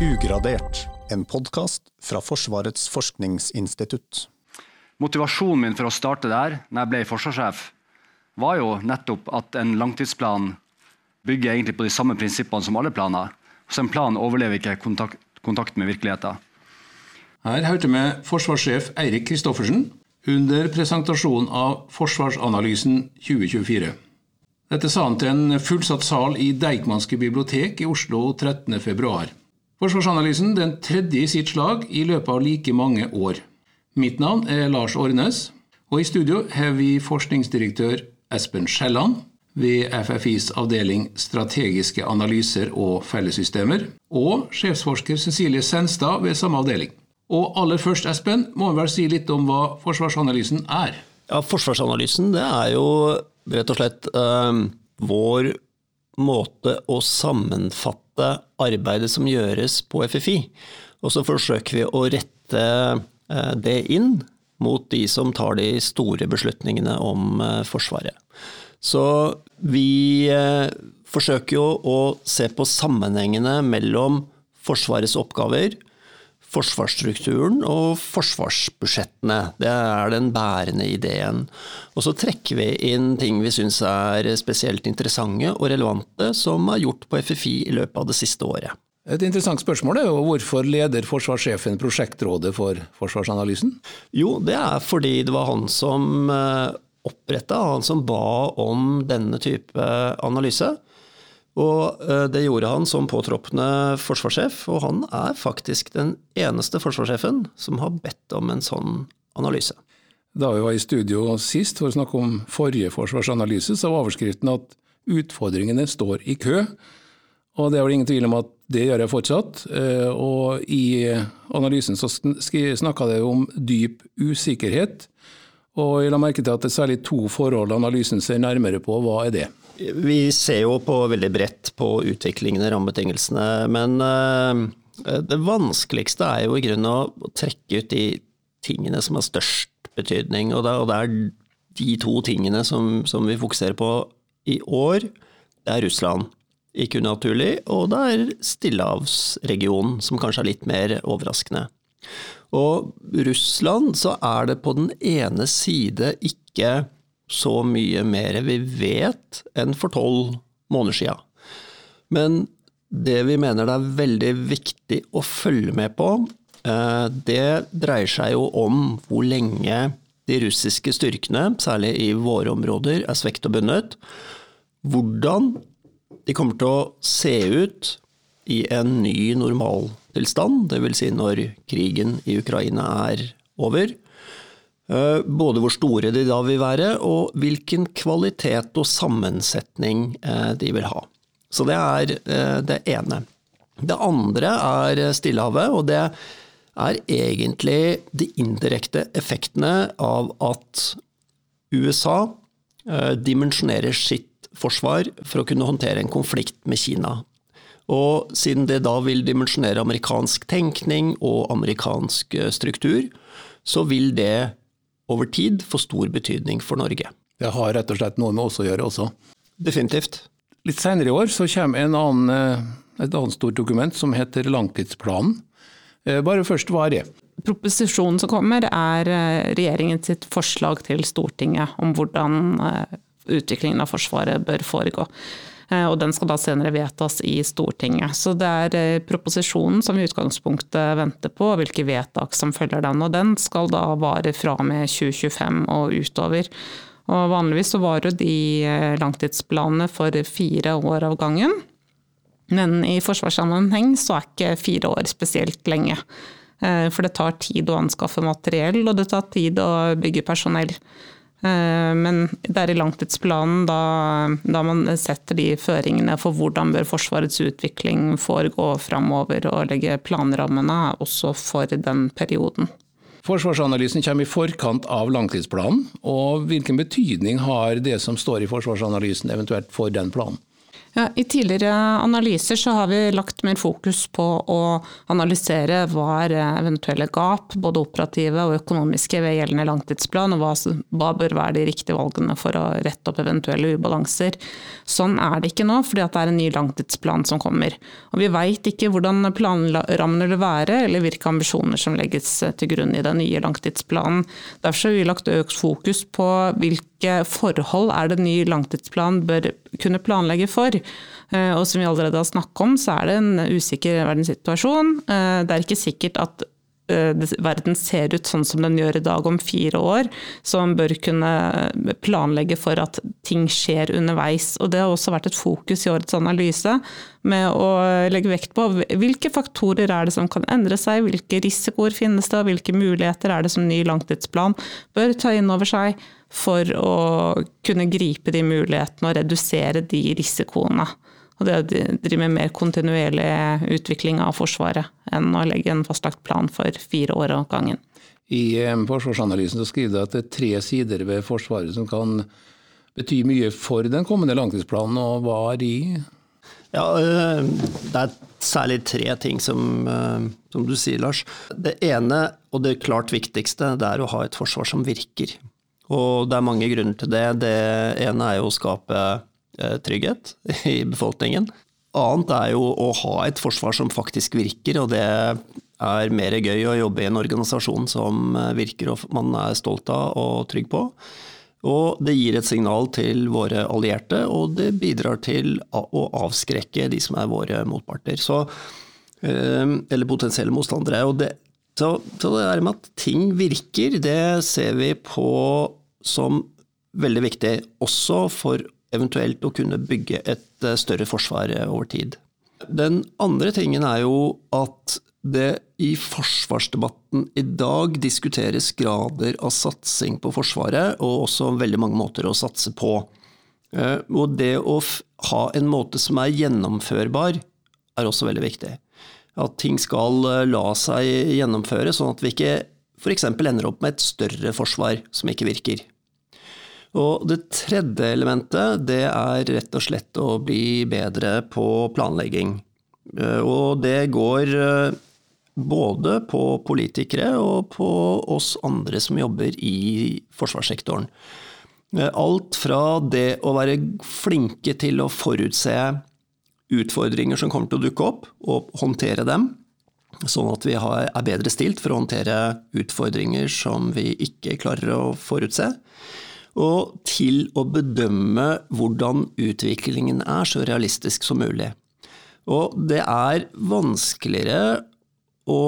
Ugradert, en podkast fra Forsvarets forskningsinstitutt. Motivasjonen min for å starte der, når jeg ble forsvarssjef, var jo nettopp at en langtidsplan bygger egentlig på de samme prinsippene som alle planer. Så en plan overlever ikke kontakt, kontakt med virkeligheten. Her hørte vi forsvarssjef Eirik Kristoffersen under presentasjonen av Forsvarsanalysen 2024. Dette sa han til en fullsatt sal i Deichmanske bibliotek i Oslo 13.2. Forsvarsanalysen den tredje i sitt slag i løpet av like mange år. Mitt navn er Lars Årnes, og i studio har vi forskningsdirektør Espen Skjelland ved FFIs avdeling strategiske analyser og fellessystemer, og sjefsforsker Cecilie Senstad ved samme avdeling. Og aller først, Espen, må vi vel si litt om hva forsvarsanalysen er? Ja, Forsvarsanalysen det er jo rett og slett eh, vår måte å sammenfatte arbeidet som gjøres på FFI. Og så forsøker vi å rette eh, det inn mot de som tar de store beslutningene om eh, Forsvaret. Så vi eh, forsøker jo å se på sammenhengene mellom Forsvarets oppgaver, forsvarsstrukturen og forsvarsbudsjettene. Det er den bærende ideen. Og så trekker vi inn ting vi syns er spesielt interessante og relevante som er gjort på FFI i løpet av det siste året. Et interessant spørsmål er jo hvorfor leder forsvarssjefen prosjektrådet for forsvarsanalysen? Jo, det er fordi det var han som eh, oppretta, han som ba om denne type analyse. Og eh, det gjorde han som påtroppende forsvarssjef, og han er faktisk den eneste forsvarssjefen som har bedt om en sånn analyse. Da vi var i studio sist for å snakke om forrige forsvarsanalyse, så var overskriften at utfordringene står i kø. Og det er vel ingen tvil om at det gjør jeg fortsatt. Eh, og i analysen så snakka det om dyp usikkerhet. Og jeg la merke til at det er særlig to forhold analysen ser nærmere på. Hva er det? Vi ser jo på veldig bredt på utviklingen i rammebetingelsene, men eh, det vanskeligste er jo i grunnen å trekke ut de tingene som har størst betydning. Og det, er de to tingene som, som vi fokuserer på i år. Det er Russland, ikke unaturlig, og det er Stillehavsregionen, som kanskje er litt mer overraskende. Og Russland, så er det på den ene side ikke så mye mer vi vet enn for tolv måneder sia. Men det vi mener det er veldig viktig å følge med på, eh, det dreier seg jo om hvor lenge de russiske styrkene, særlig i våre områder, er svekt og bundet. Hvordan de kommer til å se ut i en ny normaltilstand, dvs. Si når krigen i Ukraina er over. Eh, både hvor store de da vil være, og hvilken kvalitet og sammensetning eh, de vil ha. Så det er eh, det ene. Det andre er Stillehavet, og det er egentlig de indirekte effektene av at USA dimensjonerer sitt forsvar for å kunne håndtere en konflikt med Kina. Og siden det da vil dimensjonere amerikansk tenkning og amerikansk struktur, så vil det over tid få stor betydning for Norge. Det har rett og slett noe med oss å gjøre også? Definitivt. Litt senere i år så kommer annen, eh, et annet stort dokument som heter langtidsplanen. Eh, bare først, hva er det? Proposisjonen som kommer er eh, regjeringens forslag til Stortinget om hvordan utviklingen av Forsvaret bør foregå. Eh, og den skal da senere vedtas i Stortinget. Så det er eh, proposisjonen som i utgangspunktet venter på, hvilke vedtak som følger den. Og den skal da vare fra og med 2025 og utover. Og vanligvis så varer de eh, langtidsplanene for fire år av gangen. Men i forsvarssammenheng så er ikke fire år spesielt lenge. For det tar tid å anskaffe materiell, og det tar tid å bygge personell. Eh, men det er i langtidsplanen da, da, man setter de føringene for hvordan bør Forsvarets utvikling foregå framover, og legge planrammene også for den perioden. Forsvarsanalysen kommer i forkant av langtidsplanen. og Hvilken betydning har det som står i forsvarsanalysen eventuelt for den planen? Ja, I tidligere analyser så har vi lagt mer fokus på å analysere hva er eventuelle gap, både operative og økonomiske ved gjeldende langtidsplan, og hva, hva, bør være de riktige valgene for å rette opp eventuelle ubalanser. Sånn er det ikke nå, fordi det er en ny langtidsplan som kommer. Og Vi veit ikke hvordan planrammene vil være, eller hvilke ambisjoner som legges til grunn i den nye langtidsplanen. Derfor har vi lagt økt fokus på hvilke forhold er det ny langtidsplan bør kunne planlegge for. Eh, og som vi allerede har snakket om, så er det en usikker verdenssituasjon. Eh, det er ikke sikkert at verden ser ut sånn som den gjør i dag om fire år, så man bør kunne planlegge for at ting skjer underveis. Og Det har også vært et fokus i årets analyse, med å legge vekt på hvilke faktorer er det som kan endre seg, hvilke risikoer finnes det, og hvilke muligheter er det som ny langtidsplan bør ta inn over seg for å kunne gripe de mulighetene og redusere de risikoene. Og det å drive med mer kontinuerlig utvikling av Forsvaret enn å legge en fastlagt plan for fire år av gangen. I eh, forsvarsanalysen så skriver du at det er tre sider ved Forsvaret som kan bety mye for den kommende langtidsplanen, og hva er de? Ja, eh, Det er særlig tre ting som, eh, som du sier, Lars. Det ene, og det klart viktigste, det er å ha et forsvar som virker. Og det er mange grunner til det. Det ene er jo å skape trygghet i befolkningen. Annet er jo å ha et forsvar som faktisk virker, og det er mer gøy å jobbe i en organisasjon som eh, virker og man er stolt av og trygg på. Og det gir et signal til våre allierte, og det bidrar til å avskrekke de som er våre motparter. Så, eh, eller potensielle motstandere. Det, så, så det der med at ting virker, det ser vi på som veldig viktig, også for eventuelt å kunne bygge et eh, større forsvar eh, over tid. Den andre tingen er jo at det i forsvarsdebatten i dag diskuteres grader av satsing på Forsvaret, og også veldig mange måter å satse på. Eh, og det å ha en måte som er gjennomførbar, er også veldig viktig. At ting skal la seg gjennomføre, sånn at vi ikke f.eks. ender opp med et større forsvar som ikke virker. Og det tredje elementet det er rett og slett å bli bedre på planlegging. Eh, og det går eh, både på politikere og på oss andre som jobber i forsvarssektoren. Eh, alt fra det å være flinke til å forutse utfordringer som kommer til å dukke opp, og håndtere dem, sånn at vi er bedre stilt for å håndtere utfordringer som vi ikke klarer å forutse og til å bedømme hvordan utviklingen er så realistisk som mulig. Og det er vanskeligere å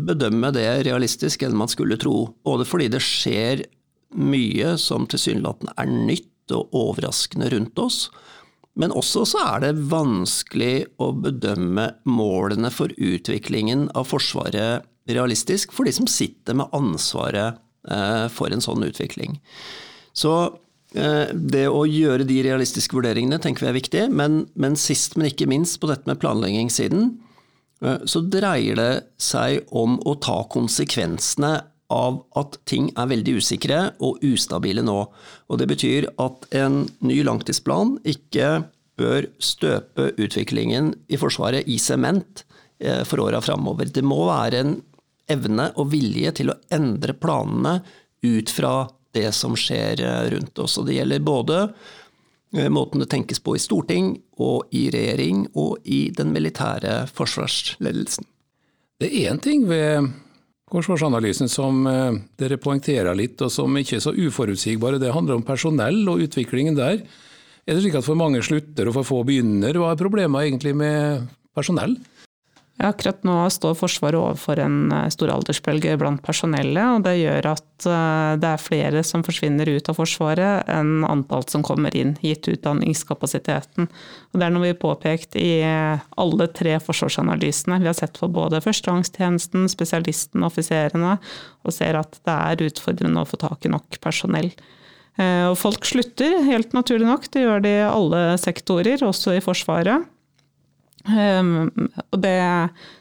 bedømme det realistisk enn man skulle tro, både fordi det skjer mye som tilsynelatende er nytt og overraskende rundt oss, men også så er det vanskelig å bedømme målene for utviklingen av Forsvaret realistisk for de som sitter med ansvaret eh, for en sånn utvikling. Så eh, det å gjøre de realistiske vurderingene tenker vi er viktig, men, men sist, men ikke minst på dette med planleggingssiden, eh, så dreier det seg om å ta konsekvensene av at ting er veldig usikre og ustabile nå. Og Det betyr at en ny langtidsplan ikke bør støpe utviklingen i Forsvaret i sement eh, for åra framover. Det må være en evne og vilje til å endre planene ut fra det som skjer eh, rundt oss. Og det gjelder både eh, måten det tenkes på i storting og i regjering og i den militære forsvarsledelsen. Det er én ting ved forsvarsanalysen som eh, dere poengterer litt, og som ikke er så uforutsigbare. Det handler om personell og utviklingen der. Er det slik at for mange slutter og for få begynner? Hva er problemet egentlig med personell? Akkurat nå står Forsvaret overfor en eh, stor aldersbølge blant personellet, og det gjør at eh, det er flere som forsvinner ut av Forsvaret enn antall som kommer inn, gitt utdanningskapasiteten. Og det er noe vi har påpekt i eh, alle tre forsvarsanalysene. Vi har sett på både førstegangstjenesten, spesialisten og offiserene, og ser at det er utfordrende å få tak i nok personell. Og folk slutter, helt naturlig nok. Det gjør de i alle sektorer, også i Forsvaret. Um, og det,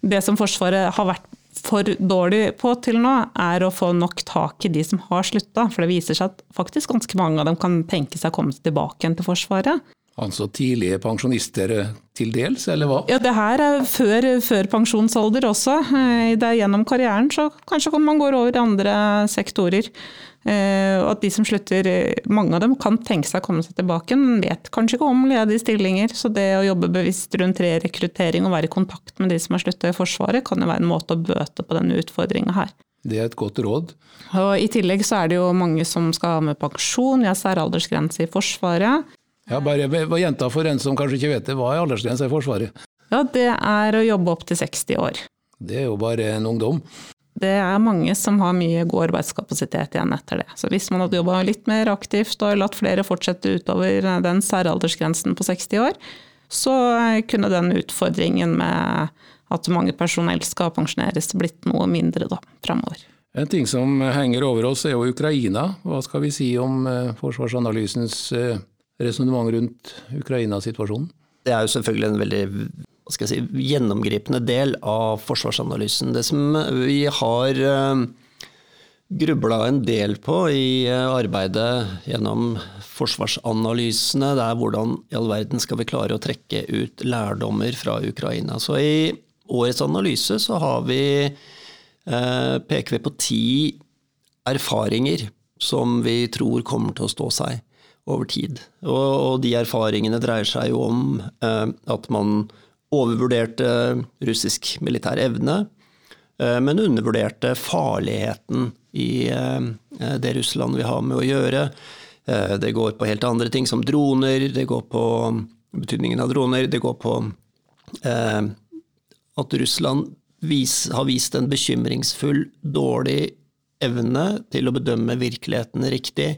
det, som Forsvaret har vært for dårlig på til nå, er å få nok tak i de som har slutta. For det viser seg at faktisk ganske mange av dem kan tenke seg å komme tilbake igjen til Forsvaret. Altså tidlige pensjonister til dels, eller hva? Ja, det her er før, før pensjonsalder også. Eh, det er gjennom karrieren, så kanskje man går over i andre sektorer. Eh, og at de som slutter, mange av dem kan tenke seg å komme seg tilbake, men vet kanskje ikke om ledige stillinger. Så det å jobbe bevisst rundt rekruttering og være i kontakt med de som har slutta i Forsvaret, kan jo være en måte å bøte på denne utfordringa her. Det er et godt råd. Og I tillegg så er det jo mange som skal ha med pensjon, Jeg har særaldersgrense i Forsvaret. Ja, bare gjenta for en som kanskje ikke vet det, hva er aldersgrensa i Forsvaret? Ja, Det er å jobbe opp til 60 år. Det er jo bare en ungdom. Det er mange som har mye god arbeidskapasitet igjen etter det. Så hvis man hadde jobba litt mer aktivt og latt flere fortsette utover den særaldersgrensen på 60 år, så kunne den utfordringen med at mange personell skal pensjoneres blitt noe mindre da, framover. En ting som henger over oss er jo Ukraina. Hva skal vi si om eh, forsvarsanalysens eh, resonnement rundt Ukraina-situasjonen? Det er jo selvfølgelig en veldig si, gjennomgripende del av forsvarsanalysen. Det som vi har eh, grubla en del på i eh, arbeidet gjennom forsvarsanalysene, det er hvordan i all verden skal vi klare å trekke ut lærdommer fra Ukraina. Så i årets analyse så har vi, uh, peker vi på ti erfaringer som vi tror kommer til å stå seg over tid. Og, og de erfaringene dreier seg jo om eh, at man overvurderte russisk militær evne, eh, men undervurderte farligheten i eh, det Russland vil ha med å gjøre. Eh, det går på helt andre ting, som droner, det går på betydningen av droner, det går på eh, at Russland vis, har vist en bekymringsfull, dårlig evne til å bedømme virkeligheten riktig.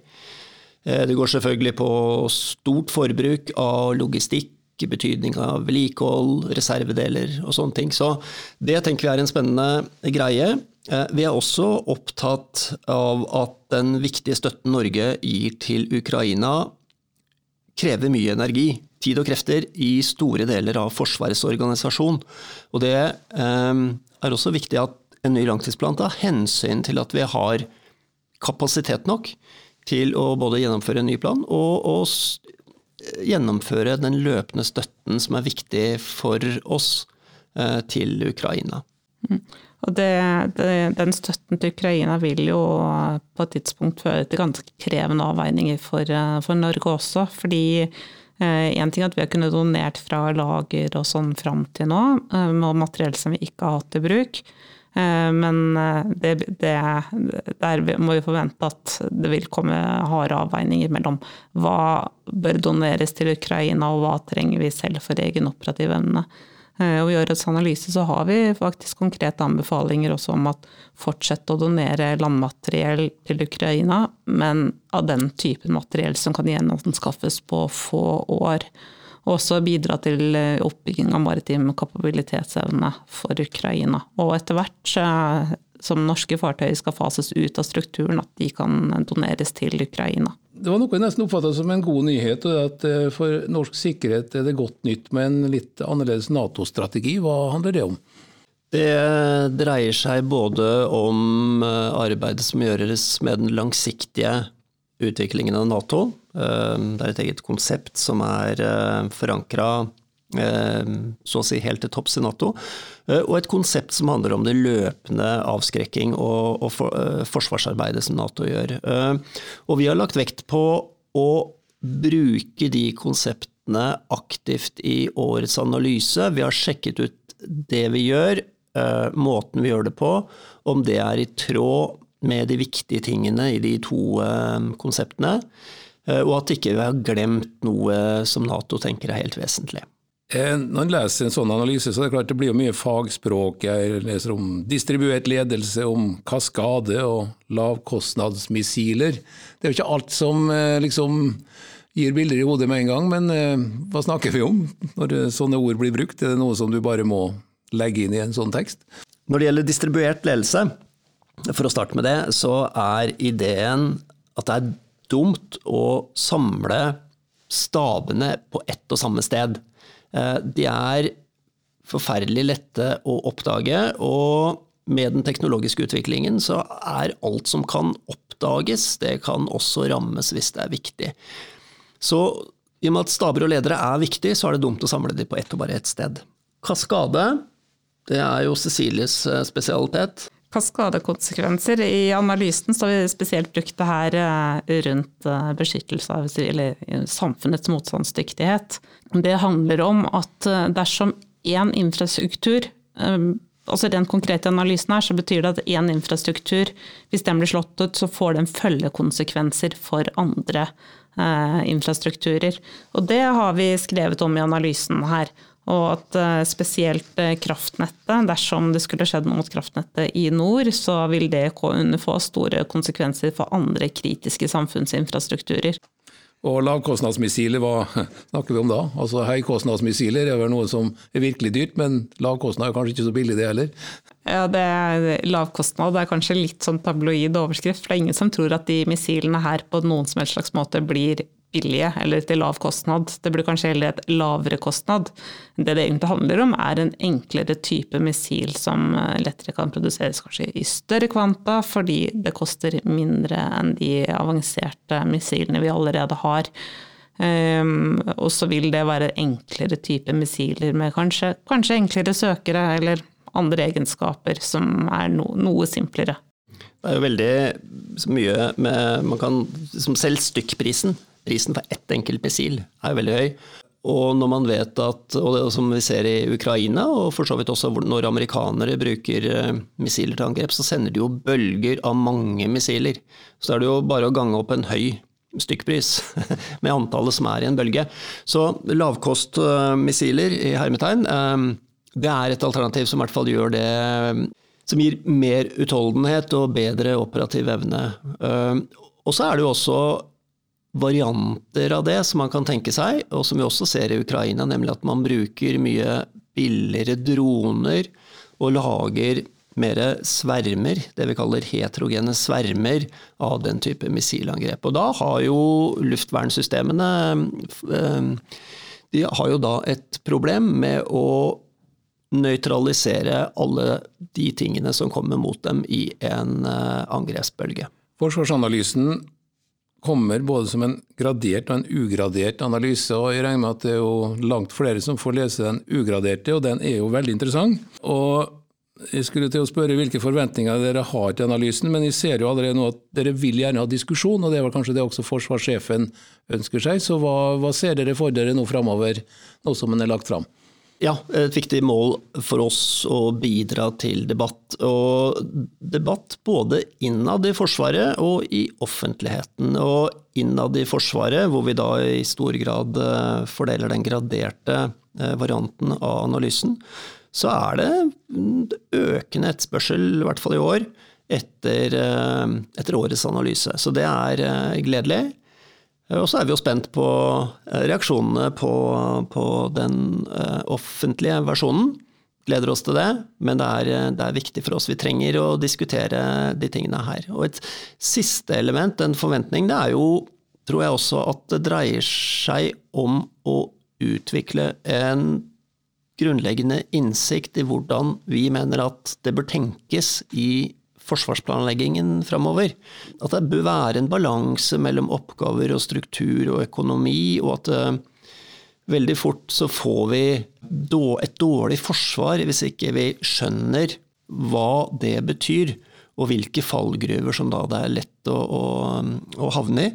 Eh, det går selvfølgelig på stort forbruk av logistikk, betydning av vedlikehold, reservedeler og sånne ting. Så det tenker vi er en spennende greie. Eh, vi er også opptatt av at den viktige støtten Norge gir til Ukraina, krever mye energi, tid og krefter i store deler av Forsvarets organisasjon. Og det eh, er også viktig at en ny langtidsplan tar hensyn til at vi har kapasitet nok til å både gjennomføre en ny plan og, og gjennomføre den løpende støtten som er viktig for oss eh, til Ukraina. Mm. Og det, det, Den støtten til Ukraina vil jo på et tidspunkt føre til ganske krevende avveininger for, eh, for Norge også. fordi Én eh, ting er at vi har kunnet donert fra lager og sånn fram til nå, med materiell som vi ikke har hatt til bruk. Eh, men eh, det, det, der må vi forvente at det vil komme harde avveininger mellom hva bør doneres til Ukraina, og hva trenger vi selv for egen operativ evne. Eh, og I årets analyse så har vi faktisk konkrete anbefalinger også om at fortsette å donere landmateriell til Ukraina, men av den typen materiell som kan gjenanskaffes på få år og også bidra til eh, oppbygging av maritim kapabilitetsevne for Ukraina. Og etter hvert eh, som norske fartøy skal fases ut av strukturen, at de kan doneres til Ukraina. Det var noe jeg nesten oppfatta som en god nyhet, og at eh, for norsk sikkerhet er det godt nytt med en litt annerledes Nato-strategi. Hva handler det om? Det dreier seg både om arbeidet som gjøres med den langsiktige utviklingen av Nato. Eh, det er et eget konsept som er eh, forankra eh, så å si helt til topps i Nato. Og et konsept som handler om det løpende avskrekking og, forsvarsarbeidet som Nato gjør. Og vi har lagt vekt på å bruke de konseptene aktivt i årets analyse. Vi har sjekket ut det vi gjør, måten vi gjør det på, om det er i tråd med de viktige tingene i de to eh, konseptene. Eh, og at ikke vi har glemt noe som Nato tenker er helt vesentlig. Eh, når en leser en sånn analyse, så er det klart det blir jo mye fagspråk. Jeg leser om distribuert ledelse, om kaskade og lavkostnadsmissiler. Det er jo ikke alt som liksom gir bilder i hodet med en gang, men hva snakker vi om når sånne ord blir brukt? Er det noe som du bare må legge inn i en sånn tekst? Når det gjelder distribuert ledelse, for å starte med det, så er ideen at det er dumt å samle stabene på ett og samme sted. Eh, de er forferdelig lette å oppdage, og med den teknologiske utviklingen så er alt som kan oppdages, det kan også rammes hvis det er viktig. Så I og med at staber og ledere er viktig, så er det dumt å samle dem på ett og bare ett sted. Kaskade, det er jo Cecilies eh, spesialitet. Kaskadekonsekvenser. I analysen så har vi spesielt brukt det her eh, rundt eh, beskyttelse av eller samfunnets motstandsdyktighet. Det handler om at dersom én infrastruktur altså Rent konkret i analysen her, så betyr det at én infrastruktur, hvis den blir slått ut, så får den følgekonsekvenser for andre eh, infrastrukturer. Og det har vi skrevet om i analysen her. Og at eh, spesielt eh, kraftnettet, dersom det skulle skjedd noe mot kraftnettet i nord, så vil det kunne få store konsekvenser for andre kritiske samfunnsinfrastrukturer. Og lavkostnadsmissiler, hva snakker vi om da? Altså Høykostnadsmissiler er vel noe som er virkelig dyrt, men lavkostnad er kanskje ikke så billig det heller? Ja, det er Lavkostnad er kanskje litt sånn tabloid overskrift. for Det er ingen som tror at de missilene her på noen som helst slags måte blir billige eller til lav kostnad. Det blir kanskje heller et lavere kostnad. Det det egentlig handler om, er en enklere type missil som eh, lettere kan produseres kanskje i større kvanta, fordi det koster mindre enn de avanserte missilene vi allerede har. Um, og så vil det være enklere type missiler med kanskje, kanskje, enklere søkere eller andre egenskaper som er no, noe simplere. Det er jo veldig mye med Man kan som Selv stykkprisen Prisen for ett enkelt missil er veldig høy. Og når man vet at, og det som vi ser i Ukraina, og for så vidt også når amerikanere bruker eh, missiler til angrep, så sender de jo bølger av mange missiler. Så er det jo bare å gange opp en høy stykkpris med antallet som er i en bølge. Så lavkostmissiler i hermetegn, eh, det er et alternativ som i hvert fall gjør det som gir mer utholdenhet og bedre operativ evne. Eh, og så er det jo også varianter av det som man kan tenke seg, og som vi også ser i Ukraina, nemlig at man bruker mye billigere droner og lager mer svermer, det vi kaller heterogene svermer, av den type missilangrep. Og da har jo luftvernsystemene eh, De har jo da et problem med å nøytralisere alle de tingene som kommer mot dem i en eh, angrepsbølge. Forsvarsanalysen kommer både som en gradert og en ugradert analyse. og Jeg regner med at det er jo langt flere som får lese den ugraderte, og den er jo veldig interessant. Og jeg skulle til å spørre hvilke forventninger dere har til analysen, men jeg ser jo allerede nå at dere vil gjerne ha diskusjon, og det var kanskje det også forsvarssjefen ønsker seg. Så hva, hva ser dere for dere nå framover, nå som den er lagt fram? Ja, et viktig mål for oss å bidra til debatt. Og debatt både innad i Forsvaret og i offentligheten. Og innad i Forsvaret, hvor vi da i stor grad eh, fordeler den graderte eh, varianten av analysen, så er det økende etterspørsel, i hvert fall i år, etter, eh, etter årets analyse. Så det er gledelig. Eh, og så er vi jo spent på eh, reaksjonene på, på den uh, offentlige versjonen. Gleder oss til det, men det er, det er, viktig for oss. Vi trenger å diskutere de tingene her. Og et siste element, en forventning, det er jo, tror jeg også, at det dreier seg om å utvikle en grunnleggende innsikt i hvordan vi mener at det bør tenkes i forsvarsplanleggingen framover. At det bør være en balanse mellom oppgaver og struktur og økonomi, og at uh, veldig fort så får vi et dårlig forsvar hvis ikke vi skjønner hva det betyr, og hvilke fallgruver som da det er lett å, å, å havne i.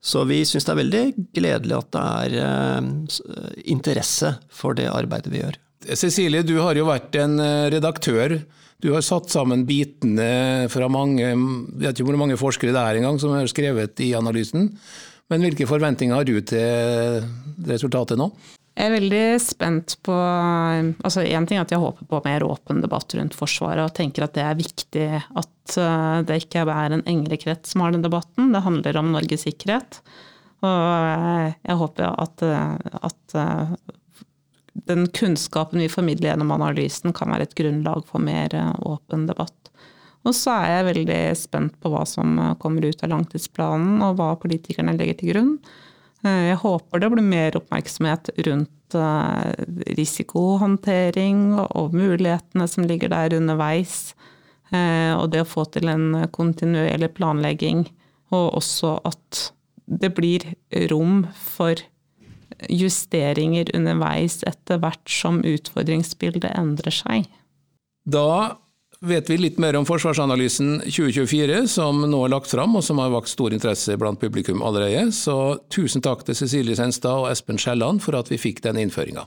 Så vi syns det er veldig gledelig at det er uh, interesse for det arbeidet vi gjør. Cecilie, du har jo vært en eh, redaktør du har satt sammen bitene fra mange Jeg vet ikke hvor mange forskere det er engang som har skrevet i analysen. Men hvilke forventninger har du til resultatet nå? Jeg er veldig spent på altså Én ting er at jeg håper på mer åpen debatt rundt Forsvaret, og tenker at det er viktig at eh, det ikke er en engere krets som har den debatten. Det handler om Norges sikkerhet. Og eh, jeg håper at, eh, at den kunnskapen vi formidler gjennom analysen, kan være et grunnlag for mer eh, åpen debatt. Og så er jeg veldig spent på hva som eh, kommer ut av langtidsplanen, og hva politikerne legger til grunn. Eh, jeg håper det blir mer oppmerksomhet rundt risikohåndtering og mulighetene som ligger der underveis. Og det å få til en kontinuerlig planlegging, og også at det blir rom for justeringer underveis etter hvert som utfordringsbildet endrer seg. Da vet vi litt mer om Forsvarsanalysen 2024, som nå er lagt fram, og som har vakt stor interesse blant publikum allerede. Så tusen takk til Cecilie Senstad og Espen Skjelland for at vi fikk den innføringa.